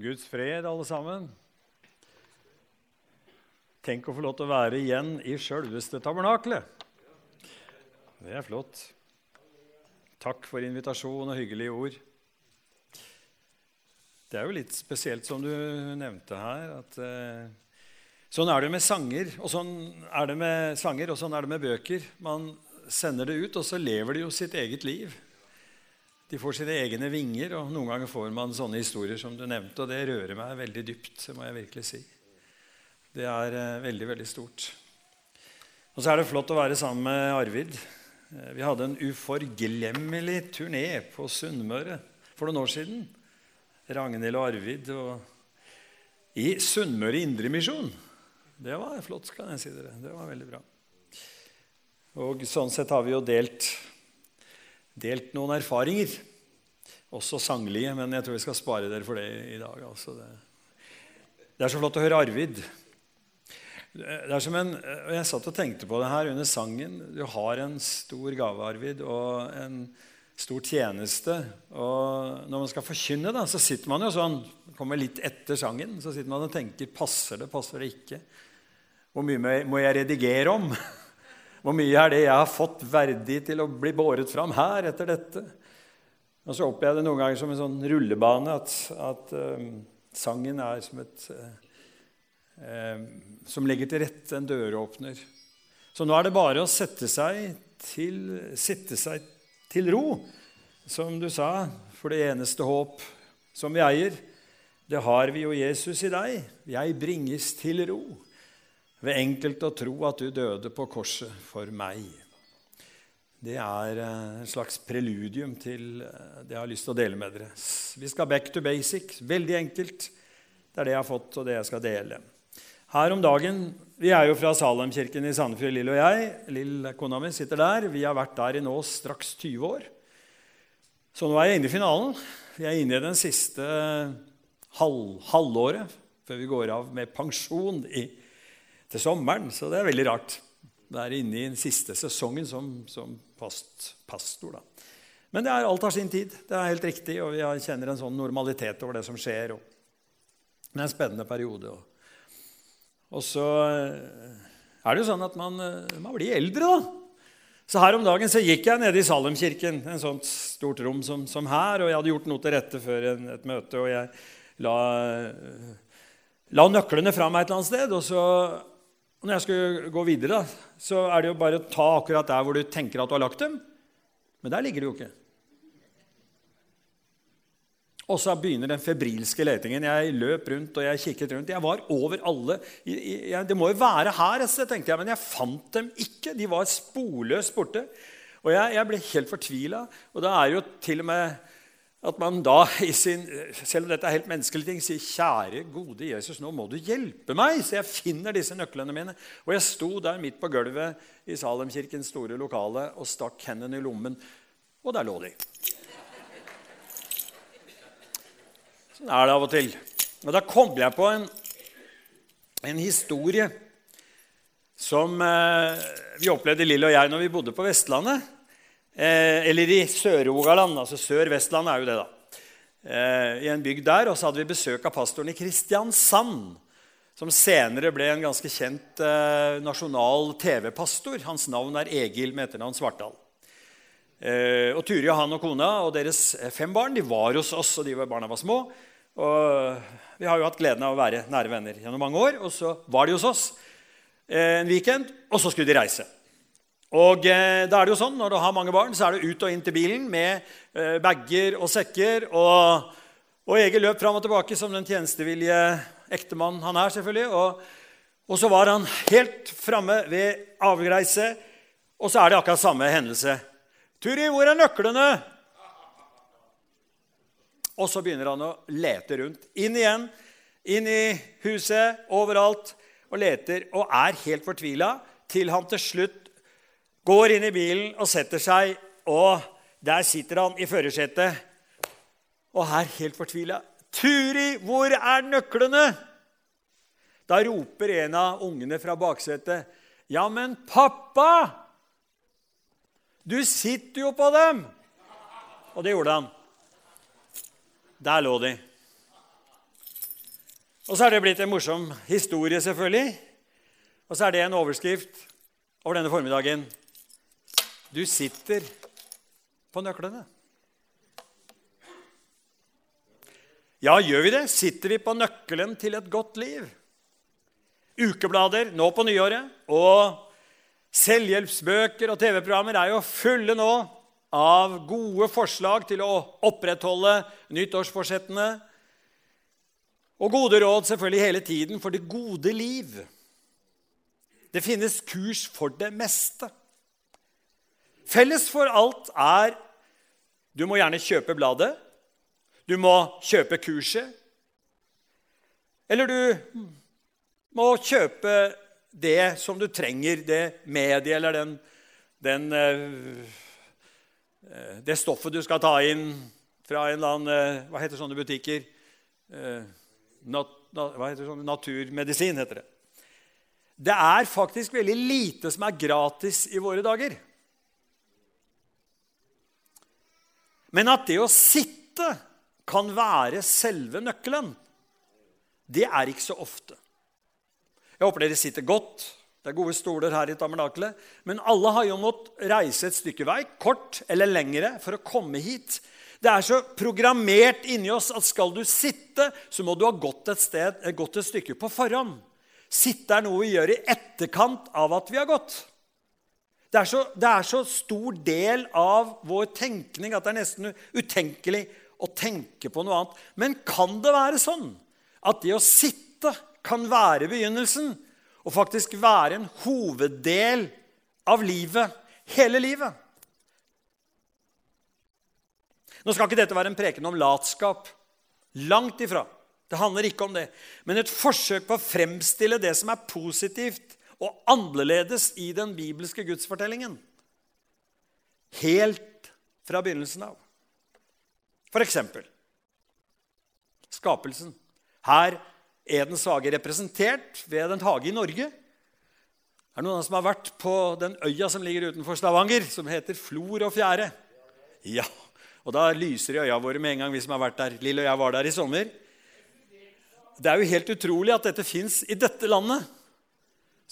Guds fred, alle sammen. Tenk å få lov til å være igjen i sjølveste tabernaklet. Det er flott. Takk for invitasjon og hyggelige ord. Det er jo litt spesielt, som du nevnte her, at eh, sånn er det med sanger, og sånn er det med sanger, og sånn er det med bøker. Man sender det ut, og så lever det jo sitt eget liv. De får sine egne vinger, og noen ganger får man sånne historier som du nevnte, og det rører meg veldig dypt, må jeg virkelig si. Det er eh, veldig, veldig stort. Og så er det flott å være sammen med Arvid. Eh, vi hadde en uforglemmelig turné på Sunnmøre for noen år siden. Ragnhild og Arvid og i Sunnmøre Indremisjon. Det var flott, kan jeg si dere. Det var veldig bra. Og sånn sett har vi jo delt delt noen erfaringer. Også sanglige, men jeg tror vi skal spare dere for det i dag. Altså det, det, er så flott å høre Arvid. Det er som en, Jeg satt og tenkte på det her under sangen. Du har en stor gave, Arvid, og en stor tjeneste. Og når man skal forkynne, da, så sitter man jo sånn kommer litt etter sangen, så sitter man og tenker passer det, passer det ikke. Hvor mye må jeg redigere om? Hvor mye er det jeg har fått verdig til å bli båret fram her etter dette? Og så opplever jeg det noen ganger som en sånn rullebane at, at um, sangen er som et uh, Som legger til rette en døråpner. Så nå er det bare å sette seg til, sitte seg til ro, som du sa, for det eneste håp som vi eier, det har vi jo Jesus i deg. Jeg bringes til ro ved enkelt å tro at du døde på korset for meg. Det er eh, en slags preludium til eh, det jeg har lyst til å dele med dere. Vi skal back to basic. Veldig enkelt. Det er det jeg har fått, og det jeg skal dele. Her om dagen, Vi er jo fra Salemkirken i Sandefjord, Lill og jeg. Lill, kona mi, sitter der. Vi har vært der i nå straks 20 år. Så nå er jeg inne i finalen. Vi er inne i den siste halv, halvåret før vi går av med pensjon i til sommeren, så det er veldig rart. Være inne i den siste sesongen som, som fast pastor. Da. Men det er, alt har sin tid. Det er helt riktig, og vi kjenner en sånn normalitet over det som skjer. Og det er en spennende periode. Og, og så eh, er det jo sånn at man, eh, man, blir eldre, da. Så her om dagen så gikk jeg nede i Salemkirken, en sånt stort rom som, som, her, og jeg hadde gjort noe til rette før en, et møte, og jeg la, eh, la nøklene fra meg et eller annet sted. og så når jeg skulle gå videre, så er det jo bare å ta akkurat der hvor du tenker at du har lagt dem. Men der ligger de jo ikke. Og så begynner den febrilske letingen. Jeg løp rundt og jeg kikket rundt. Jeg var over alle. Det må jo være her, tenkte jeg, men jeg fant dem ikke. De var sporløst borte. Og jeg, jeg ble helt fortvila. Og da er jo til og med at man da, sin, selv om dette er helt menneskelige ting, sier 'Kjære, gode Jesus, nå må du hjelpe meg', så jeg finner disse nøklene mine. Og jeg sto der midt på gulvet i Salemkirkens store lokale og stakk hendene i lommen, og der lå de. Sånn er det av og til. Og da kom jeg på en, en historie som eh, vi opplevde, Lille og jeg, når vi bodde på Vestlandet. Eh, eller i Sør-Rogaland. altså Sør-Vestland er jo det, da. Eh, I en bygd der. Og så hadde vi besøk av pastoren i Kristiansand. Som senere ble en ganske kjent eh, nasjonal TV-pastor. Hans navn er Egil med etternavn Svartdal. Eh, og Turi og han og kona og deres fem barn de var hos oss, og de var, barna var små. Og vi har jo hatt gleden av å være nære venner gjennom mange år. Og så var de hos oss eh, en weekend, og så skulle de reise. Og eh, da er det jo sånn, Når du har mange barn, så er det ut og inn til bilen med eh, bager og sekker. Og, og Egil løp fram og tilbake som den tjenestevillige ektemannen han er. selvfølgelig. Og, og så var han helt framme ved avreise, og så er det akkurat samme hendelse. 'Turi, hvor er nøklene?' Og så begynner han å lete rundt. Inn igjen, inn i huset, overalt, og leter og er helt fortvila til han til slutt går inn i bilen og setter seg, og der sitter han i førersetet og er helt fortvila. 'Turi, hvor er nøklene?' Da roper en av ungene fra baksetet, 'Ja, men pappa! Du sitter jo på dem!' Og det gjorde han. Der lå de. Og så er det blitt en morsom historie, selvfølgelig. Og så er det en overskrift over denne formiddagen. Du sitter på nøklene. Ja, gjør vi det? Sitter vi på nøkkelen til et godt liv? Ukeblader nå på nyåret og selvhjelpsbøker og TV-programmer er jo fulle nå av gode forslag til å opprettholde nyttårsforsettene. Og gode råd selvfølgelig hele tiden for det gode liv. Det finnes kurs for det meste. Felles for alt er du må gjerne kjøpe bladet, du må kjøpe kurset. Eller du må kjøpe det som du trenger, det mediet eller den, den, eh, det stoffet du skal ta inn fra en eller annen eh, Hva heter sånne butikker? Eh, hva heter sånne? Naturmedisin, heter det. Det er faktisk veldig lite som er gratis i våre dager. Men at det å sitte kan være selve nøkkelen, det er ikke så ofte. Jeg håper dere sitter godt. Det er gode stoler her i tabernakelet. Men alle har jo måttet reise et stykke vei, kort eller lengre, for å komme hit. Det er så programmert inni oss at skal du sitte, så må du ha gått et, sted, gått et stykke på forhånd. Sitte er noe vi gjør i etterkant av at vi har gått. Det er, så, det er så stor del av vår tenkning at det er nesten utenkelig å tenke på noe annet. Men kan det være sånn at det å sitte kan være begynnelsen og faktisk være en hoveddel av livet, hele livet? Nå skal ikke dette være en preken om latskap. Langt ifra. Det handler ikke om det. Men et forsøk på å fremstille det som er positivt og annerledes i den bibelske gudsfortellingen. Helt fra begynnelsen av. For eksempel skapelsen. Her er den svake representert ved en hage i Norge. Er det noen som har vært på den øya som ligger utenfor Stavanger, som heter Flor og Fjære? Ja, og da lyser det i øya våre med en gang, vi som har vært der. Lille og jeg var der i sommer. Det er jo helt utrolig at dette fins i dette landet.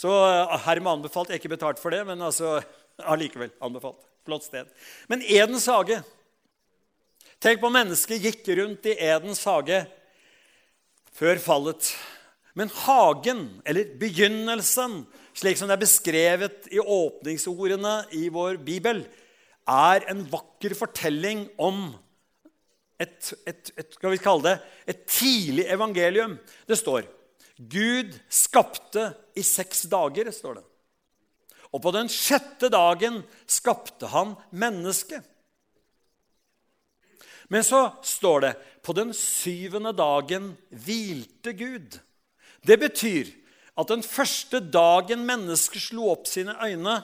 Så eh, hermed anbefalt. Jeg er ikke betalt for det, men altså allikevel anbefalt. Flott sted. Men Edens hage Tenk på mennesket gikk rundt i Edens hage før fallet. Men hagen, eller begynnelsen, slik som det er beskrevet i åpningsordene i vår bibel, er en vakker fortelling om et, et, et, et tidlig evangelium. Det står Gud skapte i seks dager. står det. Og på den sjette dagen skapte han mennesket. Men så står det på den syvende dagen hvilte Gud. Det betyr at den første dagen mennesket slo opp sine øyne,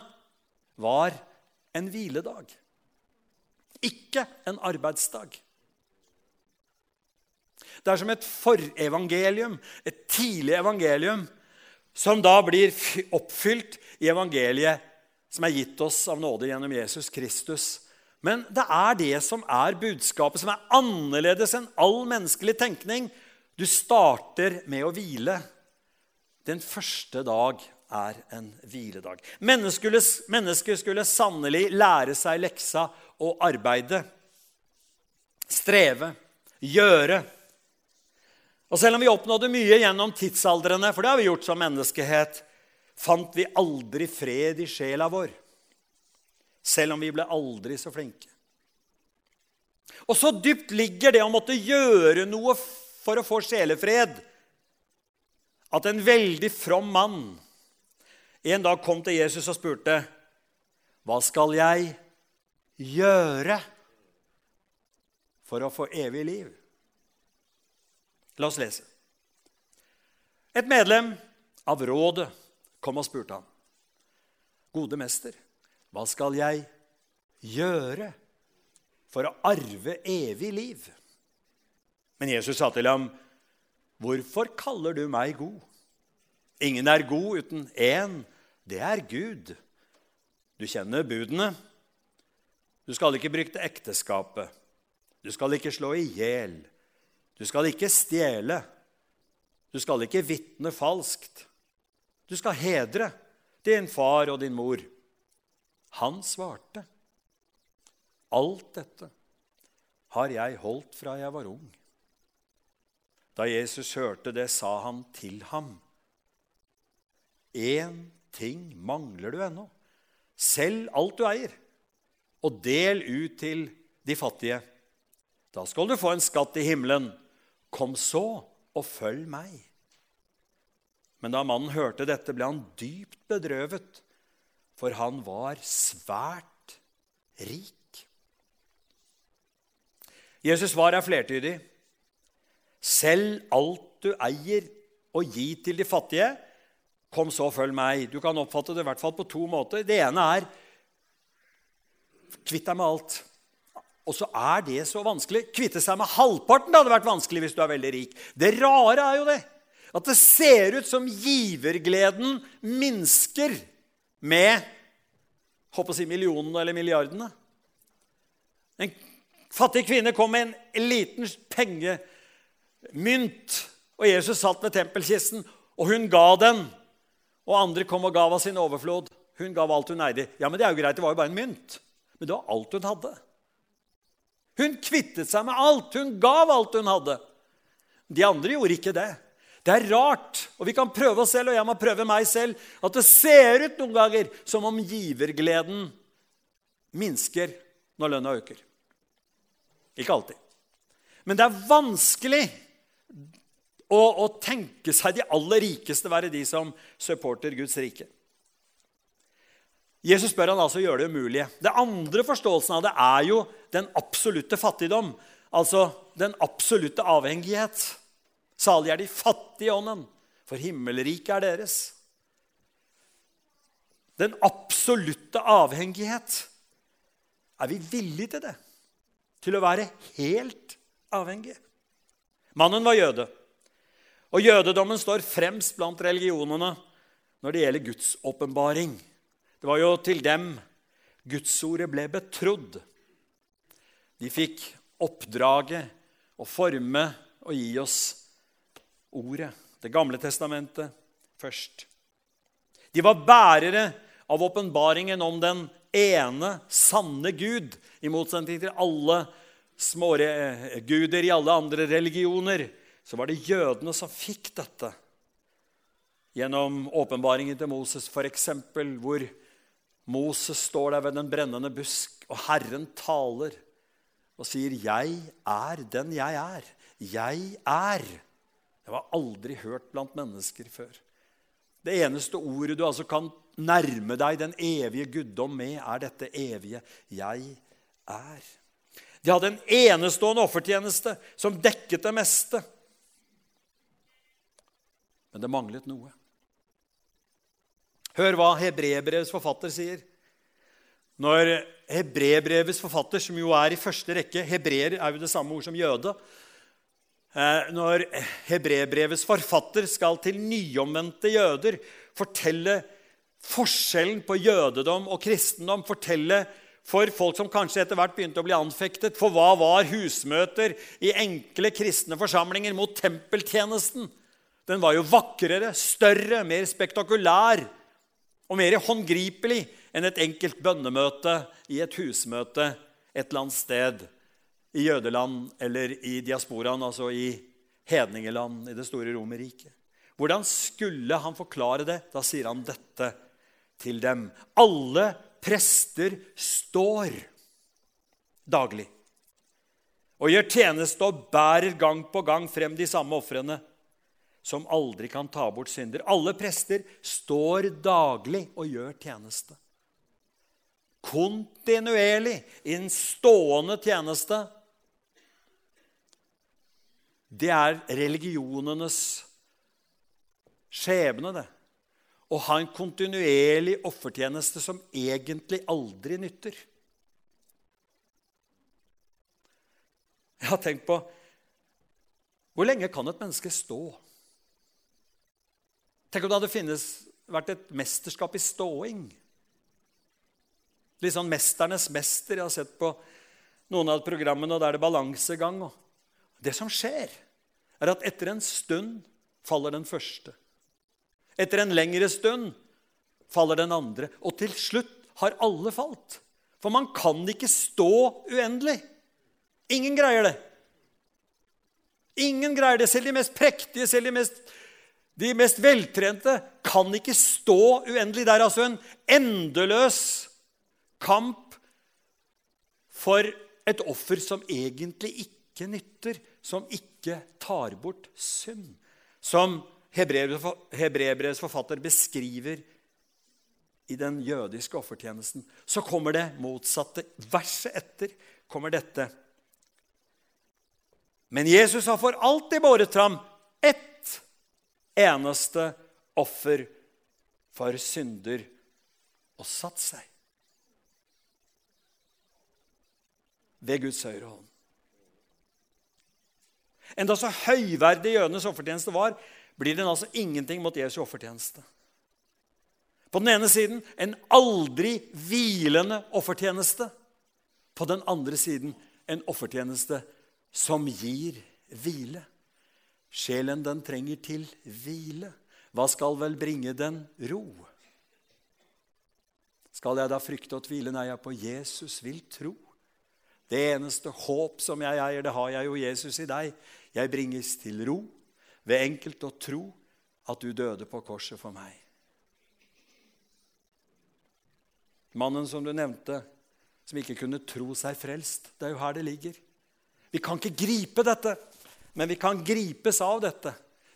var en hviledag. Ikke en arbeidsdag. Det er som et forevangelium, et tidlig evangelium, som da blir oppfylt i evangeliet som er gitt oss av nåde gjennom Jesus Kristus men det er det som er budskapet, som er annerledes enn all menneskelig tenkning. Du starter med å hvile. Den første dag er en hviledag. Mennesker skulle sannelig lære seg leksa og arbeide. Streve, gjøre. Og selv om vi oppnådde mye gjennom tidsaldrene, for det har vi gjort som menneskehet, fant vi aldri fred i sjela vår selv om vi ble aldri så flinke. Og så dypt ligger det å måtte gjøre noe for å få sjelefred at en veldig from mann en dag kom til Jesus og spurte, 'Hva skal jeg gjøre for å få evig liv?' La oss lese. Et medlem av rådet kom og spurte ham, 'Gode mester, hva skal jeg gjøre for å arve evig liv? Men Jesus sa til ham, 'Hvorfor kaller du meg god?' Ingen er god uten én. Det er Gud. Du kjenner budene. Du skal ikke bryte ekteskapet. Du skal ikke slå i hjel. Du skal ikke stjele. Du skal ikke vitne falskt. Du skal hedre din far og din mor. Han svarte, Alt dette har jeg holdt fra jeg var ung. Da Jesus hørte det, sa han til ham, Én ting mangler du ennå. Selg alt du eier, og del ut til de fattige. Da skal du få en skatt i himmelen. Kom så og følg meg. Men da mannen hørte dette, ble han dypt bedrøvet, for han var svært rik. Jesus' svar er flertydig. Selg alt du eier, og gi til de fattige. Kom så, følg meg. Du kan oppfatte det i hvert fall på to måter. Det ene er kvitt deg med alt. Og så er det så vanskelig. Kvitte seg med halvparten det hadde vært vanskelig hvis du er veldig rik. Det rare er jo det at det ser ut som givergleden minsker med håper å si millionene eller milliardene. En fattig kvinne kom med en liten pengemynt, og Jesus satt ved tempelkisten, og hun ga den. Og andre kom og gav av sin overflod. Hun gav alt hun eide. Ja, men det er jo greit, det var jo bare en mynt. Men det var alt hun hadde. Hun kvittet seg med alt. Hun gav alt hun hadde. De andre gjorde ikke det. Det er rart, og vi kan prøve oss selv, og jeg må prøve meg selv, at det ser ut noen ganger som om givergleden minsker når lønna øker. Ikke alltid. Men det er vanskelig å, å tenke seg de aller rikeste være de som supporter Guds rike. Jesus spør han altså å gjøre det umulige. Det andre forståelsen av det er jo den absolutte fattigdom. Altså den absolutte avhengighet. Salig er de fattige i ånden, for himmelriket er deres. Den absolutte avhengighet. Er vi villige til det? Til å være helt avhengige? Mannen var jøde. Og jødedommen står fremst blant religionene når det gjelder Guds åpenbaring. Det var jo til dem Gudsordet ble betrodd. De fikk oppdraget å forme og gi oss ordet, Det gamle testamentet, først. De var bærere av åpenbaringen om den ene, sanne Gud, i motsetning til alle småguder i alle andre religioner. Så var det jødene som fikk dette gjennom åpenbaringen til Moses, f.eks., hvor Moses står der ved den brennende busk, og Herren taler og sier, 'Jeg er den jeg er. Jeg er.' Det var aldri hørt blant mennesker før. Det eneste ordet du altså kan nærme deg den evige guddom med, er dette evige 'Jeg er'. De hadde en enestående offertjeneste som dekket det meste. Men det manglet noe. Hør hva Hebrebrevets forfatter sier. Når Hebrebrevets forfatter, som jo er i første rekke Hebreer er jo det samme ord som jøde. Eh, når Hebrebrevets forfatter skal til nyomvendte jøder fortelle forskjellen på jødedom og kristendom, fortelle for folk som kanskje etter hvert begynte å bli anfektet For hva var husmøter i enkle kristne forsamlinger mot tempeltjenesten? Den var jo vakrere, større, mer spektakulær og mer håndgripelig enn et enkelt bønnemøte i et husmøte et eller annet sted i jødeland eller i diasporaen, altså i hedningeland i det store Romerriket. Hvordan skulle han forklare det? Da sier han dette til dem. Alle prester står daglig og gjør tjeneste og bærer gang på gang frem de samme ofrene som aldri kan ta bort synder. Alle prester står daglig og gjør tjeneste. Kontinuerlig i en stående tjeneste. Det er religionenes skjebne, det. Å ha en kontinuerlig offertjeneste som egentlig aldri nytter. Jeg har tenkt på hvor lenge kan et menneske stå? Tenk om det hadde finnes, vært et mesterskap i ståing. Litt sånn 'Mesternes mester'. Jeg har sett på noen av programmene, og da er det balansegang. Det som skjer, er at etter en stund, faller den første. Etter en lengre stund faller den andre. Og til slutt har alle falt. For man kan ikke stå uendelig. Ingen greier det. Ingen greier det. Selv de mest prektige, selv de mest, de mest veltrente kan ikke stå uendelig. Det er altså en endeløs kamp for et offer som egentlig ikke nytter, som ikke tar bort synd. Som Hebreerbrevets forfatter beskriver i den jødiske offertjenesten. Så kommer det motsatte. Verset etter kommer dette. Men Jesus har for alltid båret fram ett eneste offer for synder og satt seg ved Guds høyre hånd. Enda så høyverdig jødenes offertjeneste var, blir den altså ingenting mot Jesu offertjeneste. På den ene siden en aldri hvilende offertjeneste. På den andre siden en offertjeneste som gir hvile. Sjelen den trenger til hvile. Hva skal vel bringe den ro? Skal jeg da frykte og tvile? Nei, jeg på Jesus vil tro. Det eneste håp som jeg eier, det har jeg jo Jesus i deg. Jeg bringes til ro ved enkelt å tro at du døde på korset for meg. Mannen som du nevnte, som ikke kunne tro seg frelst. Det er jo her det ligger. Vi kan ikke gripe dette, men vi kan gripes av dette.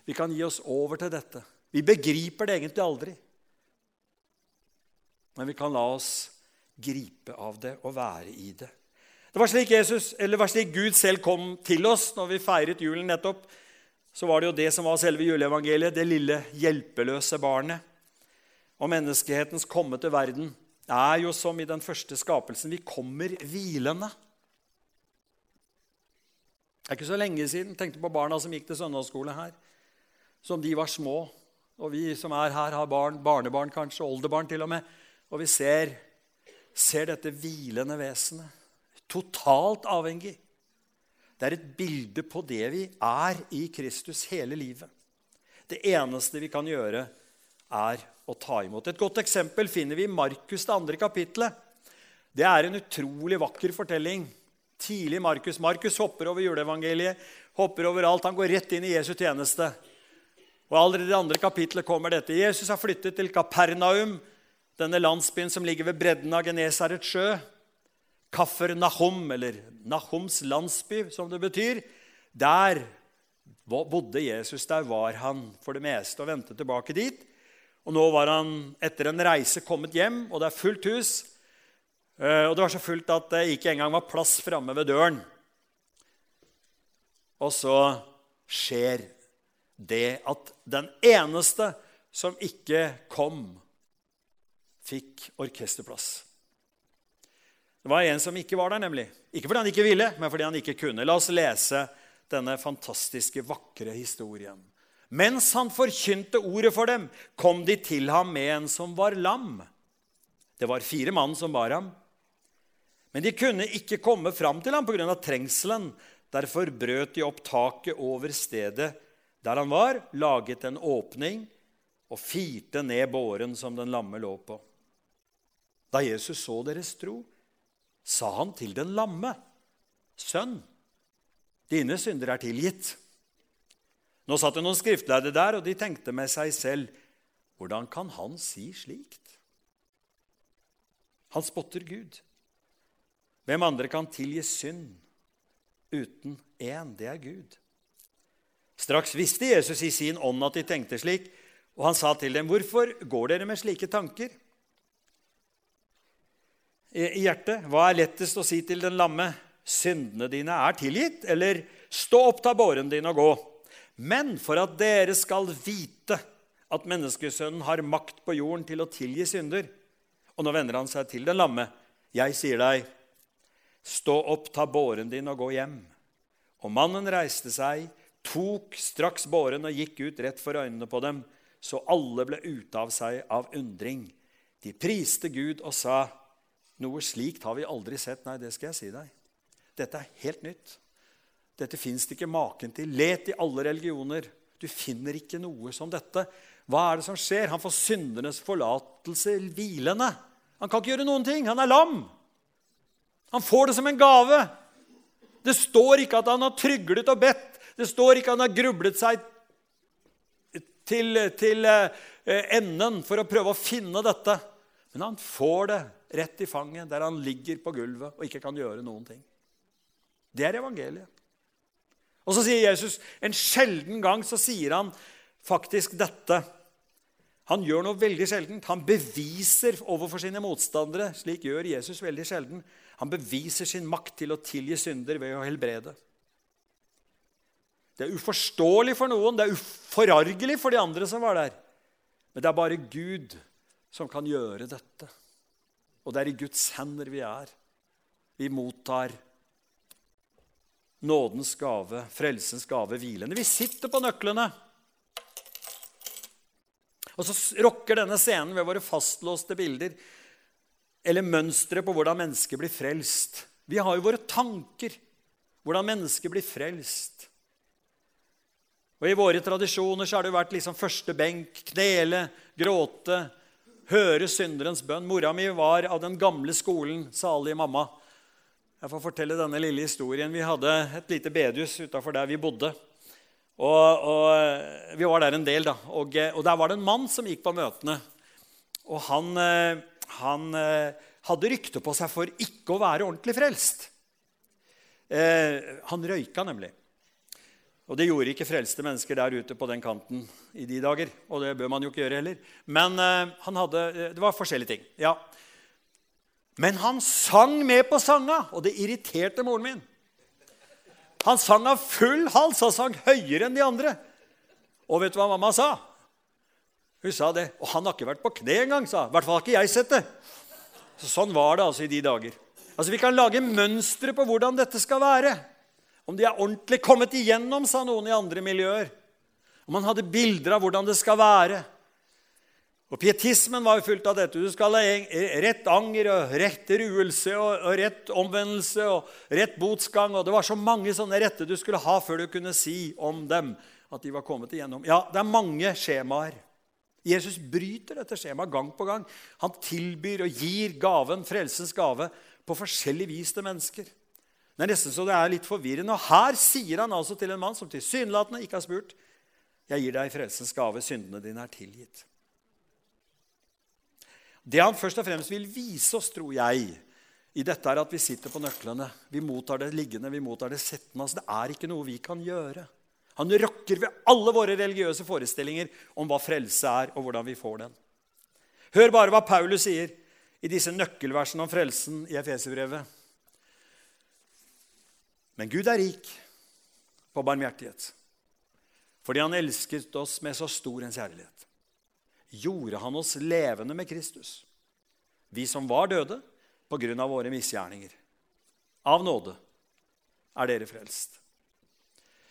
Vi kan gi oss over til dette. Vi begriper det egentlig aldri. Men vi kan la oss gripe av det og være i det. Det var slik, Jesus, eller var slik Gud selv kom til oss når vi feiret julen nettopp. Så var det jo det som var selve juleevangeliet, det lille hjelpeløse barnet. Og menneskehetens komme til verden er jo som i den første skapelsen. Vi kommer hvilende. Er ikke så lenge siden. tenkte på barna som gikk til søndagsskole her. Som de var små. Og vi som er her, har barn, barnebarn kanskje, oldebarn til og med. Og vi ser, ser dette hvilende vesenet. Totalt avhengig. Det er et bilde på det vi er i Kristus hele livet. Det eneste vi kan gjøre, er å ta imot. Et godt eksempel finner vi i Markus, det andre kapittelet. Det er en utrolig vakker fortelling. Tidlig Markus. Markus hopper over juleevangeliet, hopper over alt. Han går rett inn i Jesu tjeneste. Og Allerede i det andre kapitlet kommer dette. Jesus har flyttet til Kapernaum, denne landsbyen som ligger ved bredden av Genesarets sjø. Kaffer Nahum, eller Nahoms landsby, som det betyr. Der bodde Jesus. Der var han for det meste og vendte tilbake dit. Og nå var han etter en reise kommet hjem, og det er fullt hus. Eh, og det var så fullt at det ikke engang var plass framme ved døren. Og så skjer det at den eneste som ikke kom, fikk orkesterplass. Det var en som ikke var der, nemlig. Ikke fordi han ikke ville, men fordi han ikke kunne. La oss lese denne fantastiske, vakre historien. Mens han forkynte ordet for dem, kom de til ham med en som var lam. Det var fire mann som bar ham. Men de kunne ikke komme fram til ham pga. trengselen. Derfor brøt de opp taket over stedet der han var, laget en åpning og firte ned båren som den lamme lå på. Da Jesus så deres tro, sa han til den lamme, 'Sønn, dine synder er tilgitt.' Nå satt det noen skriftlærde der, og de tenkte med seg selv Hvordan kan han si slikt? Han spotter Gud. Hvem andre kan tilgi synd uten én? Det er Gud. Straks visste Jesus i sin ånd at de tenkte slik, og han sa til dem, 'Hvorfor går dere med slike tanker?' I hjertet, hva er lettest å si til den lamme? 'Syndene dine er tilgitt.' Eller 'Stå opp, ta båren din og gå.' Men for at dere skal vite at menneskesønnen har makt på jorden til å tilgi synder Og nå vender han seg til den lamme. Jeg sier deg, stå opp, ta båren din og gå hjem. Og mannen reiste seg, tok straks båren og gikk ut rett for øynene på dem, så alle ble ute av seg av undring. De priste Gud og sa, noe slikt har vi aldri sett. Nei, det skal jeg si deg. Dette er helt nytt. Dette fins det ikke maken til. Let i alle religioner. Du finner ikke noe som dette. Hva er det som skjer? Han får syndernes forlatelse hvilende. Han kan ikke gjøre noen ting. Han er lam. Han får det som en gave. Det står ikke at han har tryglet og bedt. Det står ikke at han har grublet seg til, til eh, enden for å prøve å finne dette. Men han får det rett i fanget, der han ligger på gulvet og ikke kan gjøre noen ting. Det er evangeliet. Og så sier Jesus en sjelden gang så sier han faktisk dette. Han gjør noe veldig sjeldent. Han beviser overfor sine motstandere. Slik gjør Jesus veldig sjelden. Han beviser sin makt til å tilgi synder ved å helbrede. Det er uforståelig for noen, det er uforargelig for de andre som var der. Men det er bare Gud som kan gjøre dette. Og det er i Guds hender vi er. Vi mottar nådens gave, frelsens gave, hvilende. Vi sitter på nøklene. Og så rokker denne scenen ved våre fastlåste bilder eller mønstre på hvordan mennesket blir frelst. Vi har jo våre tanker hvordan mennesket blir frelst. Og I våre tradisjoner så har det jo vært liksom første benk, knele, gråte, høre synderens bønn. Mora mi var av den gamle skolen, salige mamma. Jeg får fortelle denne lille historien. Vi hadde et lite bedehus utafor der vi bodde. Og, og, Vi var der en del, da. Og, og, der var det en mann som gikk på møtene. Og han, han hadde rykte på seg for ikke å være ordentlig frelst. Eh, han røyka nemlig. Og det gjorde ikke frelste mennesker der ute på den kanten i de dager. Og det bør man jo ikke gjøre heller. Men han hadde, eh, det var forskjellige ting. ja. Men han sang med på sanga, og det irriterte moren min. Han sang av full hals. Han sang høyere enn de andre. Og vet du hva mamma sa? Hun sa det. Og han har ikke vært på kne engang, sa I hvert fall har ikke jeg sett det. Så sånn var det altså i de dager. Altså Vi kan lage mønstre på hvordan dette skal være. Om de er ordentlig kommet igjennom, sa noen i andre miljøer. Om man hadde bilder av hvordan det skal være. Og Pietismen var jo fullt av dette. Du skal ha rett anger og rett ruelse og, rett omvendelse og rett botsgang. Og det var så mange sånne retter du skulle ha før du kunne si om dem at de var kommet igjennom. Ja, det er mange skjemaer. Jesus bryter dette skjemaet gang på gang. Han tilbyr og gir gaven, frelsens gave, på forskjellig vis til mennesker. Det er nesten så det er litt forvirrende. Og her sier han altså til en mann som tilsynelatende ikke har spurt, 'Jeg gir deg frelsens gave. Syndene dine er tilgitt.' Det han først og fremst vil vise oss, tror jeg, i dette er at vi sitter på nøklene. Vi mottar det liggende, vi mottar det settende. Altså, det er ikke noe vi kan gjøre. Han rokker ved alle våre religiøse forestillinger om hva frelse er, og hvordan vi får den. Hør bare hva Paulus sier i disse nøkkelversene om frelsen i Efeserbrevet. Men Gud er rik på barmhjertighet. Fordi han elsket oss med så stor en kjærlighet. Gjorde han oss levende med Kristus, vi som var døde på grunn av våre misgjerninger. Av nåde er dere frelst.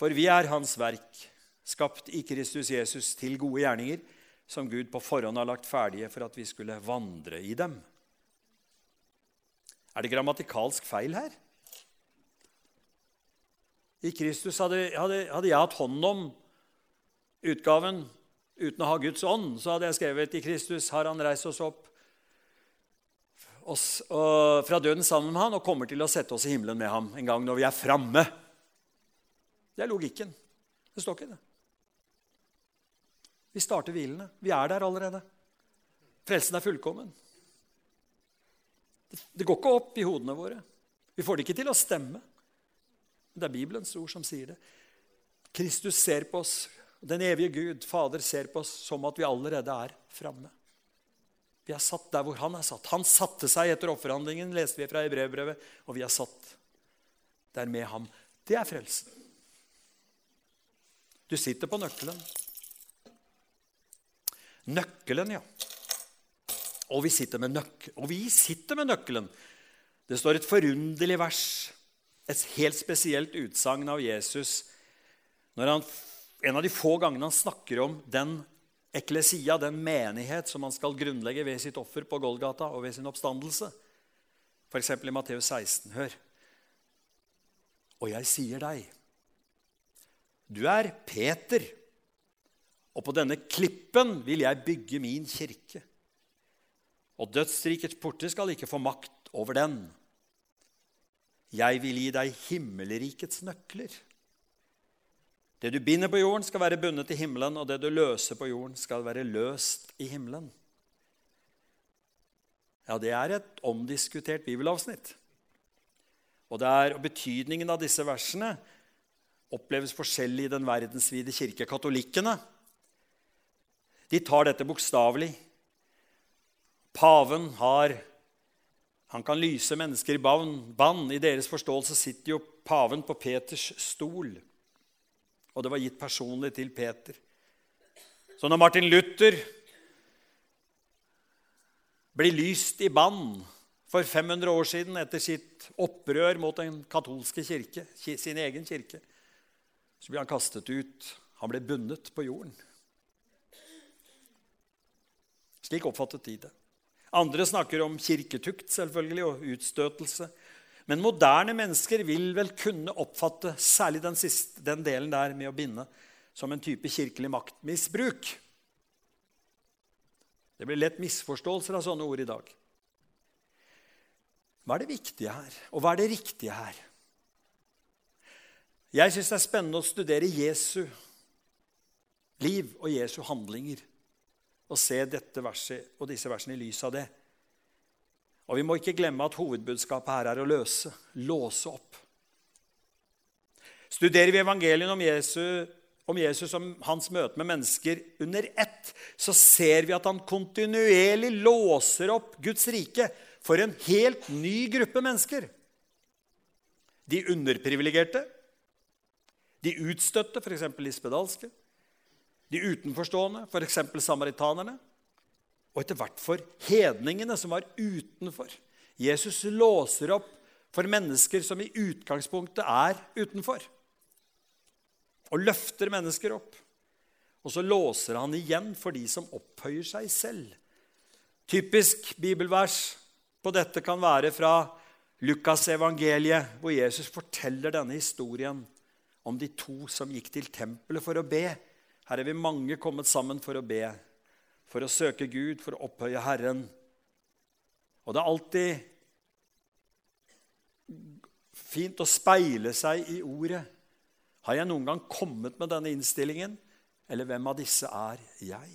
For vi er Hans verk, skapt i Kristus Jesus til gode gjerninger, som Gud på forhånd har lagt ferdige for at vi skulle vandre i dem. Er det grammatikalsk feil her? I Kristus hadde, hadde, hadde, jeg hatt hånd om utgaven uten å ha Guds ånd, så hadde jeg skrevet i Kristus har han reist oss opp oss, og, fra døden sammen med han og kommer til å sette oss i himmelen med ham en gang når vi er framme. Det er logikken. Det står ikke det. Vi starter hvilene. Vi er der allerede. Frelsen er fullkommen. Det går ikke opp i hodene våre. Vi får det ikke til å stemme. Det er Bibelens ord som sier det. Kristus ser på oss, den evige Gud, Fader, ser på oss som at vi allerede er framme. Vi er satt der hvor han er satt. Han satte seg etter offerhandlingen, leste vi fra i brevbrevet, og vi er satt der med ham. Det er frelsen. Du sitter på nøkkelen. Nøkkelen, ja. Og vi sitter med, nøk og vi sitter med nøkkelen. Det står et forunderlig vers, et helt spesielt utsagn av Jesus når han, en av de få gangene han snakker om den eklesia, den menighet som han skal grunnlegge ved sitt offer på Golgata og ved sin oppstandelse. F.eks. i Matteus 16. Hør. Og jeg sier deg, du er Peter, og på denne klippen vil jeg bygge min kirke. Og dødsrikets porter skal ikke få makt over den. Jeg vil gi deg himmelrikets nøkler. Det du binder på jorden, skal være bundet i himmelen, og det du løser på jorden, skal være løst i himmelen. Ja, det er et omdiskutert bibelavsnitt. Og, det er, og Betydningen av disse versene oppleves forskjellig i den verdensvide kirke. Katolikkene de tar dette bokstavelig. Paven har han kan lyse mennesker i bann. I deres forståelse sitter jo paven på Peters stol. Og det var gitt personlig til Peter. Så når Martin Luther blir lyst i bann for 500 år siden etter sitt opprør mot den katolske kirke, sin egen kirke, så blir han kastet ut. Han ble bundet på jorden. Slik oppfattet de det. Andre snakker om kirketukt selvfølgelig, og utstøtelse. Men moderne mennesker vil vel kunne oppfatte særlig den, siste, den delen der med å binde som en type kirkelig maktmisbruk. Det blir lett misforståelser av sånne ord i dag. Hva er det viktige her, og hva er det riktige her? Jeg syns det er spennende å studere Jesu liv og Jesu handlinger og se dette verset og disse versene i lys av det. Og Vi må ikke glemme at hovedbudskapet her er å løse, låse opp. Studerer vi evangeliet om om Jesus og hans møte med mennesker under ett, så ser vi at han kontinuerlig låser opp Guds rike for en helt ny gruppe mennesker. De underprivilegerte, de utstøtte, f.eks. lispedalske. spedalske, de utenforstående, f.eks. samaritanerne, og etter hvert for hedningene som var utenfor. Jesus låser opp for mennesker som i utgangspunktet er utenfor, og løfter mennesker opp. Og så låser han igjen for de som opphøyer seg selv. Typisk bibelvers på dette kan være fra Lukas evangeliet, hvor Jesus forteller denne historien om de to som gikk til tempelet for å be. Her er vi mange kommet sammen for å be for å søke Gud, for å opphøye Herren. Og det er alltid fint å speile seg i ordet. Har jeg noen gang kommet med denne innstillingen? Eller hvem av disse er jeg?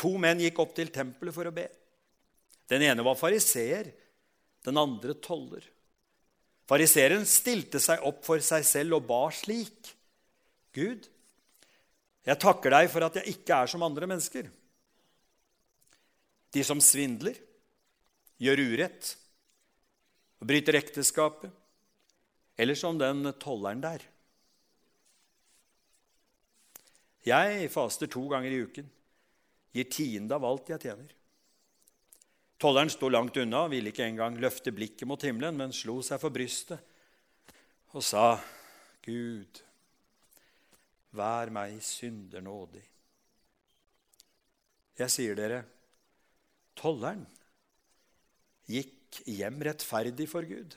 To menn gikk opp til tempelet for å be. Den ene var fariseer, den andre toller. Fariseeren stilte seg opp for seg selv og ba slik.: Gud, jeg takker deg for at jeg ikke er som andre mennesker de som svindler, gjør urett og bryter ekteskapet, eller som den tolleren der. Jeg faster to ganger i uken, gir tiende av alt jeg tjener. Tolleren sto langt unna, ville ikke engang løfte blikket mot himmelen, men slo seg for brystet og sa, 'Gud, vær meg synder nådig.' Jeg sier dere, Tolleren gikk hjem rettferdig for Gud.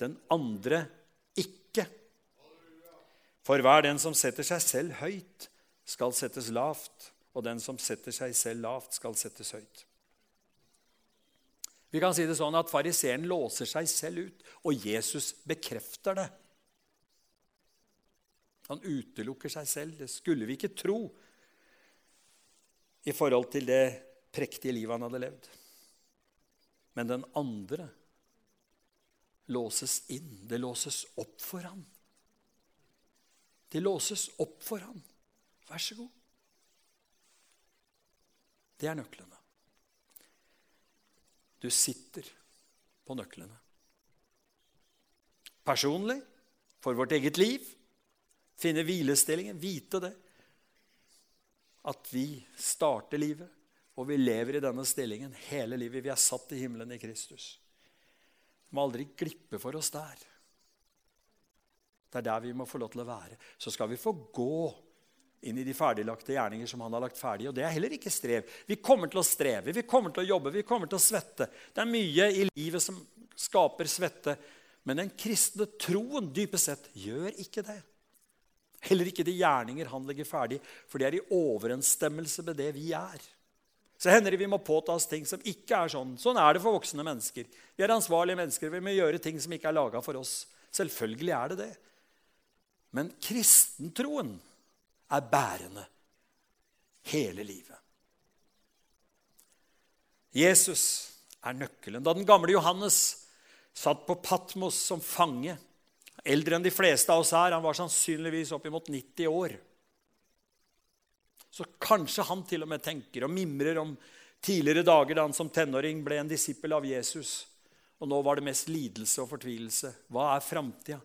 Den andre ikke. For hver den som setter seg selv høyt, skal settes lavt, og den som setter seg selv lavt, skal settes høyt. Vi kan si det sånn at Fariseeren låser seg selv ut, og Jesus bekrefter det. Han utelukker seg selv. Det skulle vi ikke tro i forhold til det prektige livet han hadde levd. Men den andre låses inn. Det låses opp for ham. Det låses opp for ham. Vær så god. Det er nøklene. Du sitter på nøklene. Personlig, for vårt eget liv, Finne hvilestillingen, vite det. At vi starter livet, og vi lever i denne stillingen hele livet. Vi er satt i himmelen i Kristus. Vi må aldri glippe for oss der. Det er der vi må få lov til å være. Så skal vi få gå inn i de ferdiglagte gjerninger som han har lagt ferdig. Og det er heller ikke strev. Vi kommer til å streve, vi kommer til å jobbe, vi kommer til å svette. Det er mye i livet som skaper svette. Men den kristne troen dypest sett gjør ikke det. Heller ikke de gjerninger han legger ferdig, for det er i overensstemmelse med det vi er. Så hender det vi må påta oss ting som ikke er sånn. Sånn er det for voksne mennesker. Vi er ansvarlige mennesker. Vi må gjøre ting som ikke er laga for oss. Selvfølgelig er det det. Men kristentroen er bærende hele livet. Jesus er nøkkelen. Da den gamle Johannes satt på Patmos som fange, eldre enn de fleste av oss her, han var sannsynligvis oppimot 90 år, så kanskje han til og med tenker og mimrer om tidligere dager da han som tenåring ble en disippel av Jesus. Og nå var det mest lidelse og fortvilelse. Hva er framtida?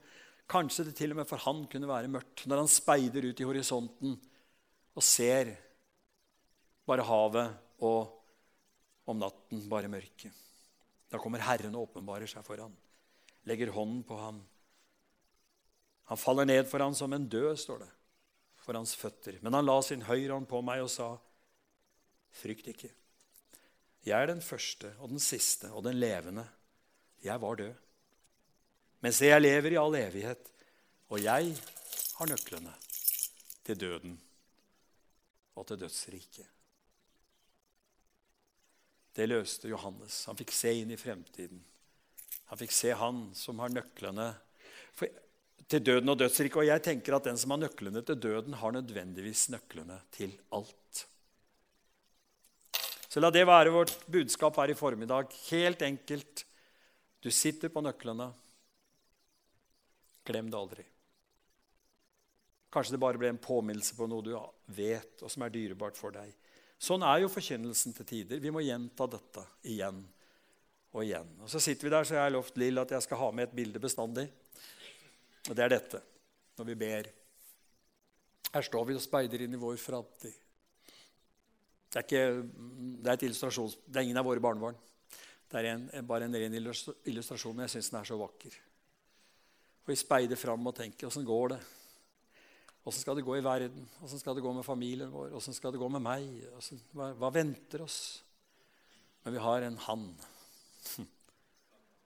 Kanskje det til og med for han kunne være mørkt når han speider ut i horisonten og ser bare havet og om natten bare mørket. Da kommer Herren og åpenbarer seg for ham, legger hånden på ham. Han faller ned for ham som en død, står det, for hans føtter. Men han la sin høyre hånd på meg og sa, frykt ikke. Jeg er den første og den siste og den levende. Jeg var død. Men se, jeg lever i all evighet, og jeg har nøklene til døden og til dødsriket. Det løste Johannes. Han fikk se inn i fremtiden. Han fikk se han som har nøklene for, til døden og dødsriket. Og jeg tenker at den som har nøklene til døden, har nødvendigvis nøklene til alt. Så la det være vårt budskap her i formiddag. Helt enkelt. Du sitter på nøklene. Glem det aldri. Kanskje det bare ble en påminnelse på noe du vet, og som er dyrebart for deg. Sånn er jo forkynnelsen til tider. Vi må gjenta dette igjen og igjen. Og Så sitter vi der, så jeg har lovt Lill at jeg skal ha med et bilde bestandig. Og det er dette, når vi ber. Her står vi og speider inn i vår framtid. Det er, ikke, det er, det er ingen av våre barnebarn. Det er en, bare en ren illustrasjon, men jeg syns den er så vakker. Og vi speider fram og tenker åssen går det? Åssen skal det gå i verden? Åssen skal det gå med familien vår? Åssen skal det gå med meg? Hvordan, hva, hva, venter oss? Men vi har en han.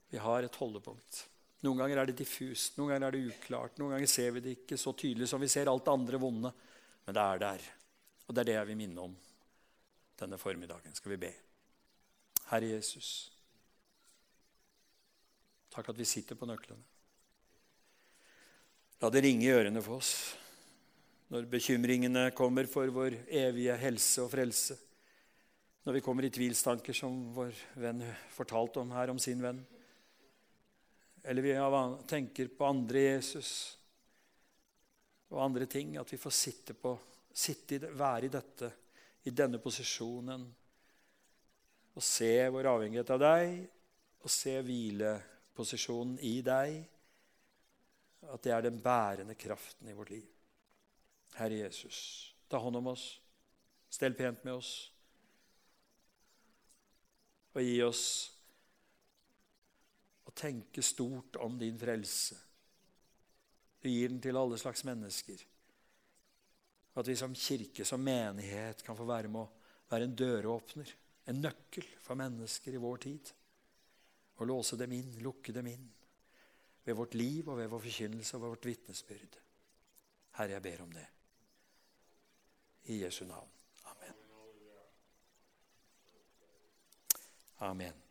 Vi har et holdepunkt. Noen ganger er det diffust, noen ganger er det uklart. Noen ganger ser vi det ikke så tydelig som vi ser alt det andre vonde. Men det er der. Og det er det jeg vil minne om denne formiddagen. Skal vi be. Herre Jesus, takk at vi sitter på nøklene. La det ringe i ørene for oss når bekymringene kommer for vår evige helse og frelse. Når vi kommer i tvilstanker, som vår venn fortalte om her om sin venn. Eller vi tenker på andre Jesus og andre ting. At vi får sitte, på, sitte i være i dette, i denne posisjonen. Og se vår avhengighet av deg, og se hvileposisjonen i deg at det er den bærende kraften i vårt liv. Herre Jesus, ta hånd om oss. Stell pent med oss. Og gi oss å tenke stort om din frelse. Du gir den til alle slags mennesker. At vi som kirke, som menighet, kan få være med å være en døråpner, en nøkkel for mennesker i vår tid. Og låse dem inn, lukke dem inn ved vårt liv og ved vår forkynnelse og ved vårt vitnesbyrd. Herre, jeg ber om det. I Jesu navn. Amen. Amen.